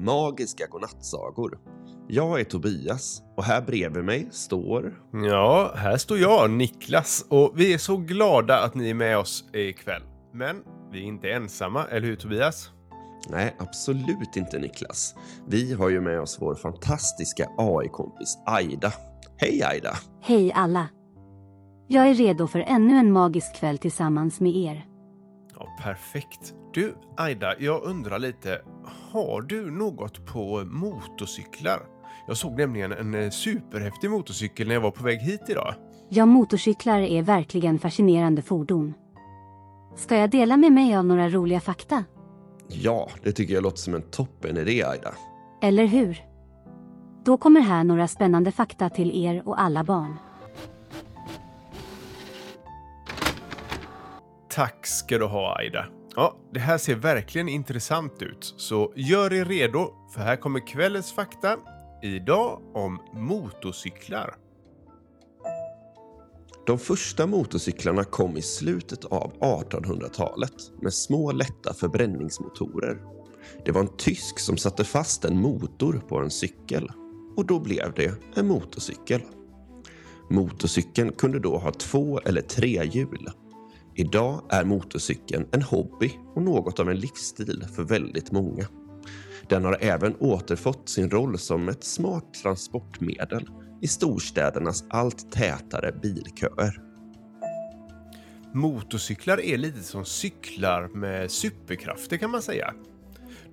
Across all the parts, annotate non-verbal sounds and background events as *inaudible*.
magiska godnattsagor. Jag är Tobias och här bredvid mig står... Ja, här står jag, Niklas, och vi är så glada att ni är med oss ikväll. Men vi är inte ensamma, eller hur Tobias? Nej, absolut inte Niklas. Vi har ju med oss vår fantastiska AI-kompis Aida. Hej Aida! Hej alla! Jag är redo för ännu en magisk kväll tillsammans med er. Ja, perfekt. Du, Aida, jag undrar lite. Har du något på motorcyklar? Jag såg nämligen en eh, superhäftig motorcykel när jag var på väg hit idag. Ja, motorcyklar är verkligen fascinerande fordon. Ska jag dela med mig av några roliga fakta? Ja, det tycker jag låter som en toppen idé Aida. Eller hur? Då kommer här några spännande fakta till er och alla barn. Tack ska du ha Aida. Ja, det här ser verkligen intressant ut, så gör er redo för här kommer kvällens fakta. Idag om motorcyklar. De första motorcyklarna kom i slutet av 1800-talet med små lätta förbränningsmotorer. Det var en tysk som satte fast en motor på en cykel och då blev det en motorcykel. Motorcykeln kunde då ha två eller tre hjul. Idag är motorcykeln en hobby och något av en livsstil för väldigt många. Den har även återfått sin roll som ett smart transportmedel i storstädernas allt tätare bilköer. Motorcyklar är lite som cyklar med superkrafter kan man säga.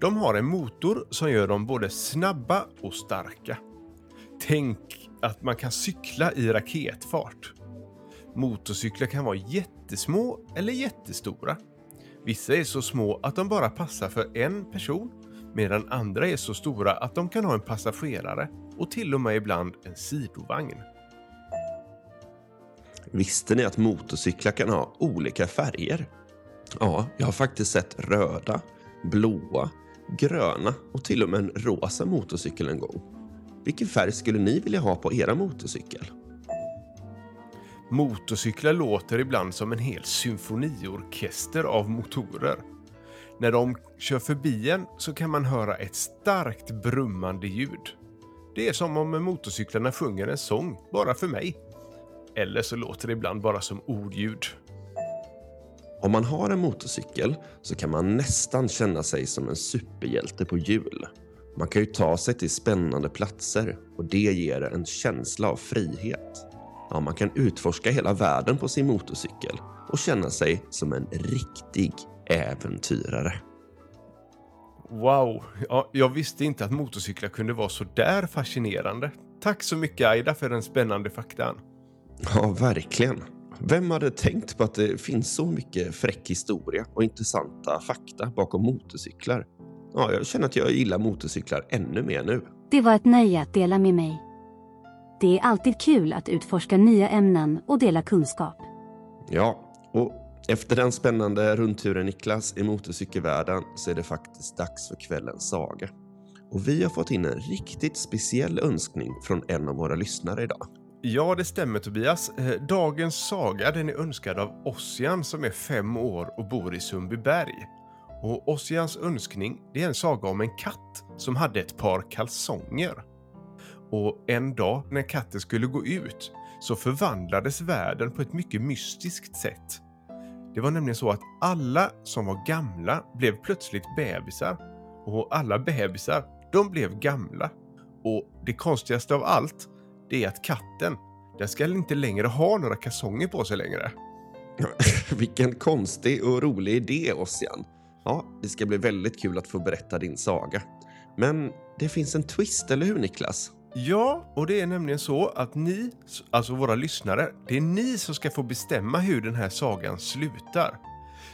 De har en motor som gör dem både snabba och starka. Tänk att man kan cykla i raketfart. Motorcyklar kan vara jättesmå eller jättestora. Vissa är så små att de bara passar för en person medan andra är så stora att de kan ha en passagerare och till och med ibland en sidovagn. Visste ni att motorcyklar kan ha olika färger? Ja, jag har faktiskt sett röda, blåa, gröna och till och med en rosa motorcykel en gång. Vilken färg skulle ni vilja ha på era motorcykel? Motorcyklar låter ibland som en hel symfoniorkester av motorer. När de kör förbi en så kan man höra ett starkt brummande ljud. Det är som om motorcyklarna sjunger en sång, bara för mig. Eller så låter det ibland bara som ordljud. Om man har en motorcykel så kan man nästan känna sig som en superhjälte på hjul. Man kan ju ta sig till spännande platser och det ger en känsla av frihet. Ja, man kan utforska hela världen på sin motorcykel och känna sig som en riktig äventyrare. Wow, ja, jag visste inte att motorcyklar kunde vara så där fascinerande. Tack så mycket Aida för den spännande faktan. Ja, verkligen. Vem hade tänkt på att det finns så mycket fräck historia och intressanta fakta bakom motorcyklar? Ja, jag känner att jag gillar motorcyklar ännu mer nu. Det var ett nöje att dela med mig. Det är alltid kul att utforska nya ämnen och dela kunskap. Ja, och efter den spännande rundturen Niklas i motorcykelvärlden så är det faktiskt dags för kvällens saga. Och vi har fått in en riktigt speciell önskning från en av våra lyssnare idag. Ja, det stämmer Tobias. Eh, Dagens saga den är önskad av Ossian som är fem år och bor i Sundbyberg. Och Ossians önskning det är en saga om en katt som hade ett par kalsonger. Och en dag när katten skulle gå ut så förvandlades världen på ett mycket mystiskt sätt. Det var nämligen så att alla som var gamla blev plötsligt bebisar och alla bebisar, de blev gamla. Och det konstigaste av allt, det är att katten, den ska inte längre ha några kalsonger på sig längre. *laughs* Vilken konstig och rolig idé, Ossian. Ja, det ska bli väldigt kul att få berätta din saga. Men det finns en twist, eller hur Niklas? Ja, och det är nämligen så att ni, alltså våra lyssnare, det är ni som ska få bestämma hur den här sagan slutar.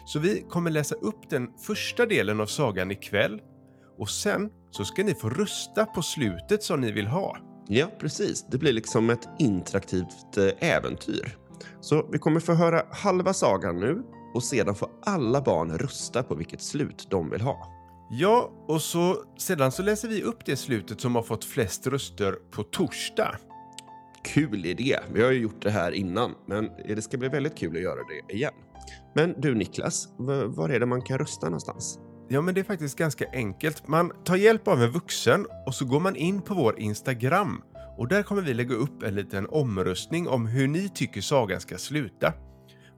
Så vi kommer läsa upp den första delen av sagan ikväll och sen så ska ni få rösta på slutet som ni vill ha. Ja, precis. Det blir liksom ett interaktivt eh, äventyr. Så vi kommer få höra halva sagan nu och sedan får alla barn rösta på vilket slut de vill ha. Ja, och så sedan så läser vi upp det slutet som har fått flest röster på torsdag. Kul idé. Vi har ju gjort det här innan, men det ska bli väldigt kul att göra det igen. Men du Niklas, var är det man kan rösta någonstans? Ja, men det är faktiskt ganska enkelt. Man tar hjälp av en vuxen och så går man in på vår Instagram. Och där kommer vi lägga upp en liten omröstning om hur ni tycker sagan ska sluta.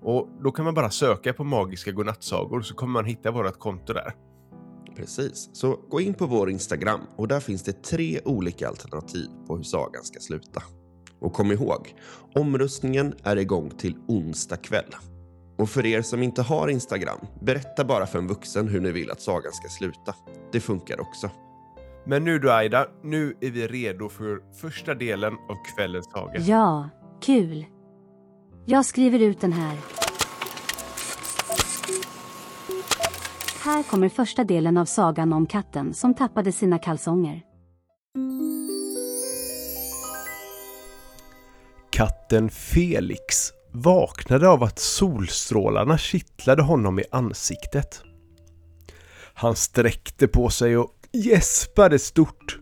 Och då kan man bara söka på magiska godnattsagor så kommer man hitta vårt konto där. Precis, så gå in på vår Instagram och där finns det tre olika alternativ på hur sagan ska sluta. Och kom ihåg, omröstningen är igång till onsdag kväll. Och för er som inte har Instagram, berätta bara för en vuxen hur ni vill att sagan ska sluta. Det funkar också. Men nu då Aida, nu är vi redo för första delen av kvällens saga. Ja, kul. Jag skriver ut den här. Här kommer första delen av sagan om katten som tappade sina kalsonger. Katten Felix vaknade av att solstrålarna kittlade honom i ansiktet. Han sträckte på sig och gäspade stort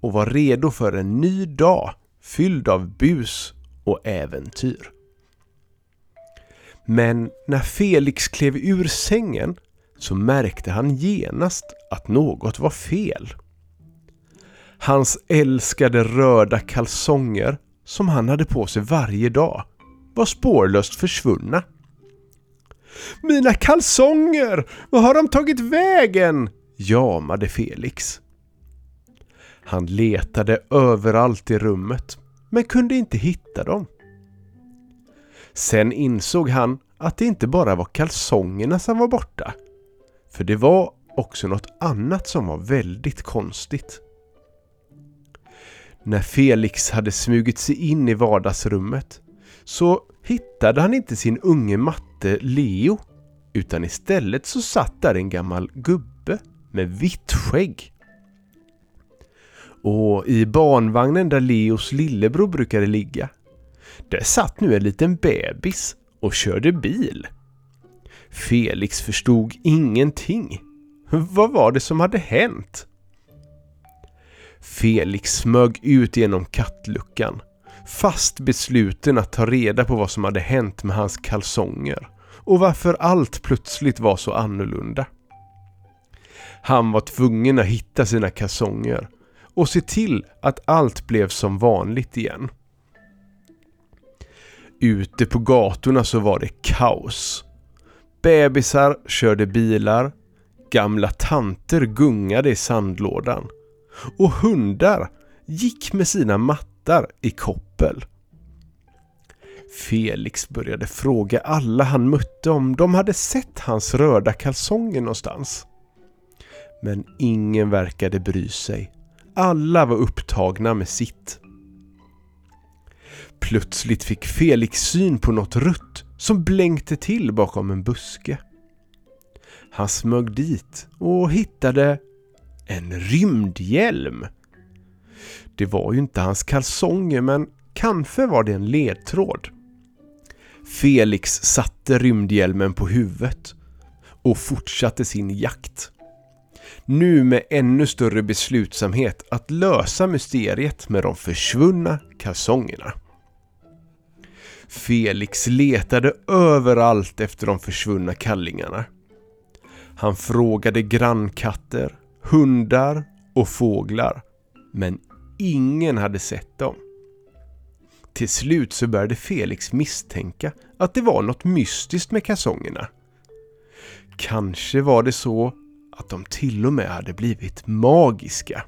och var redo för en ny dag fylld av bus och äventyr. Men när Felix klev ur sängen så märkte han genast att något var fel. Hans älskade röda kalsonger som han hade på sig varje dag var spårlöst försvunna. Mina kalsonger! Vad har de tagit vägen? jamade Felix. Han letade överallt i rummet men kunde inte hitta dem. Sen insåg han att det inte bara var kalsongerna som var borta. För det var också något annat som var väldigt konstigt. När Felix hade smugit sig in i vardagsrummet så hittade han inte sin unge matte Leo utan istället så satt där en gammal gubbe med vitt skägg. Och i barnvagnen där Leos lillebror brukade ligga där satt nu en liten bebis och körde bil. Felix förstod ingenting. Vad var det som hade hänt? Felix smög ut genom kattluckan, fast besluten att ta reda på vad som hade hänt med hans kalsonger och varför allt plötsligt var så annorlunda. Han var tvungen att hitta sina kalsonger och se till att allt blev som vanligt igen. Ute på gatorna så var det kaos. Bebisar körde bilar, gamla tanter gungade i sandlådan och hundar gick med sina mattar i koppel. Felix började fråga alla han mötte om de hade sett hans röda kalsonger någonstans. Men ingen verkade bry sig. Alla var upptagna med sitt. Plötsligt fick Felix syn på något rött som blänkte till bakom en buske. Han smög dit och hittade en rymdhjälm. Det var ju inte hans kalsonger men kanske var det en ledtråd. Felix satte rymdhjälmen på huvudet och fortsatte sin jakt. Nu med ännu större beslutsamhet att lösa mysteriet med de försvunna kalsongerna. Felix letade överallt efter de försvunna kallingarna. Han frågade grannkatter, hundar och fåglar. Men ingen hade sett dem. Till slut så började Felix misstänka att det var något mystiskt med kalsongerna. Kanske var det så att de till och med hade blivit magiska.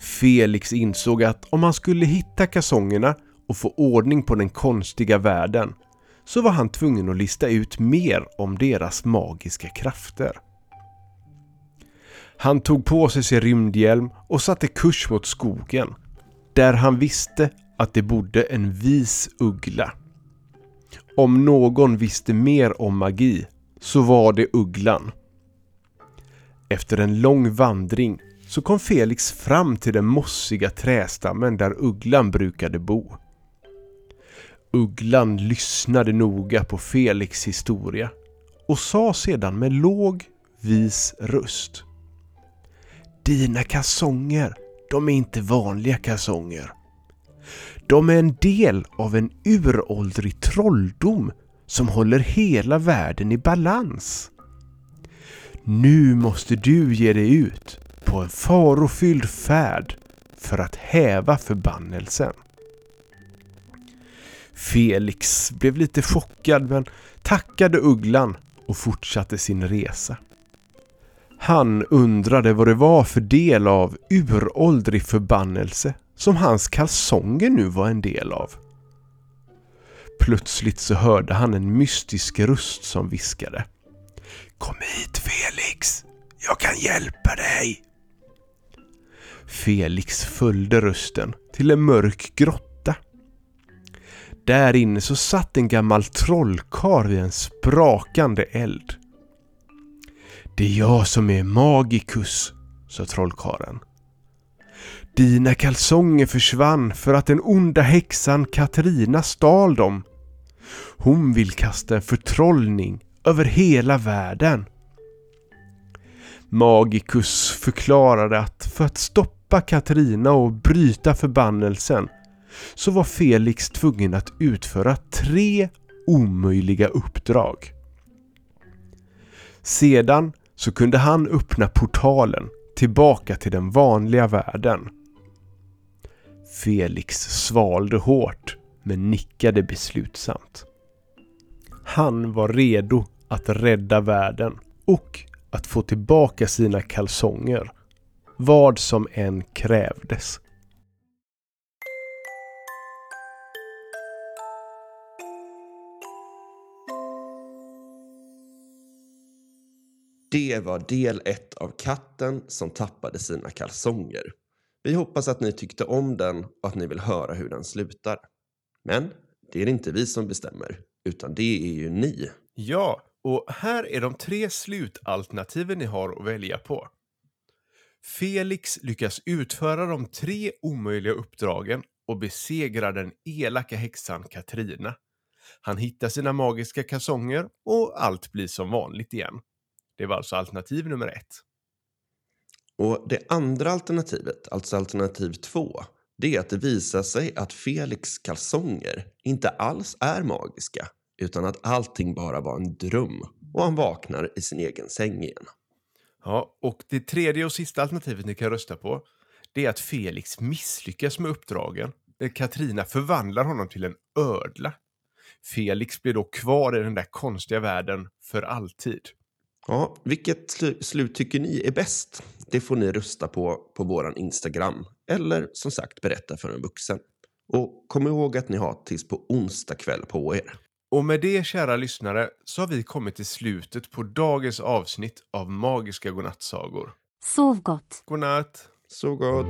Felix insåg att om han skulle hitta kalsongerna och få ordning på den konstiga världen så var han tvungen att lista ut mer om deras magiska krafter. Han tog på sig sin rymdhjälm och satte kurs mot skogen där han visste att det bodde en vis uggla. Om någon visste mer om magi så var det ugglan. Efter en lång vandring så kom Felix fram till den mossiga trästammen där ugglan brukade bo. Ugglan lyssnade noga på Felix historia och sa sedan med låg, vis röst. Dina kalsonger, de är inte vanliga kalsonger. De är en del av en uråldrig trolldom som håller hela världen i balans. Nu måste du ge dig ut på en farofylld färd för att häva förbannelsen. Felix blev lite chockad men tackade ugglan och fortsatte sin resa. Han undrade vad det var för del av uråldrig förbannelse som hans kalsonger nu var en del av. Plötsligt så hörde han en mystisk röst som viskade. Kom hit Felix! Jag kan hjälpa dig! Felix följde rösten till en mörk grotta. Där inne så satt en gammal trollkarl vid en sprakande eld. Det är jag som är magikus, sa trollkaren. Dina kalsonger försvann för att den onda häxan Katarina stal dem. Hon vill kasta en förtrollning över hela världen. Magikus förklarade att för att stoppa Katarina och bryta förbannelsen så var Felix tvungen att utföra tre omöjliga uppdrag. Sedan så kunde han öppna portalen tillbaka till den vanliga världen. Felix svalde hårt men nickade beslutsamt. Han var redo att rädda världen och att få tillbaka sina kalsonger. Vad som än krävdes. Det var del ett av Katten som tappade sina kalsonger. Vi hoppas att ni tyckte om den och att ni vill höra hur den slutar. Men det är inte vi som bestämmer, utan det är ju ni. Ja, och här är de tre slutalternativen ni har att välja på. Felix lyckas utföra de tre omöjliga uppdragen och besegrar den elaka häxan Katrina. Han hittar sina magiska kalsonger och allt blir som vanligt igen. Det var alltså alternativ nummer ett. Och det andra alternativet, alltså alternativ två, det är att det visar sig att Felix kalsonger inte alls är magiska, utan att allting bara var en dröm och han vaknar i sin egen säng igen. Ja, och det tredje och sista alternativet ni kan rösta på, det är att Felix misslyckas med uppdragen. Katrina förvandlar honom till en ödla. Felix blir då kvar i den där konstiga världen för alltid. Ja, vilket sl slut tycker ni är bäst? Det får ni rösta på på våran Instagram eller som sagt berätta för en vuxen. Och kom ihåg att ni har tills på onsdag kväll på er. Och med det, kära lyssnare, så har vi kommit till slutet på dagens avsnitt av Magiska godnattsagor. Sov gott. Godnatt! Så gott!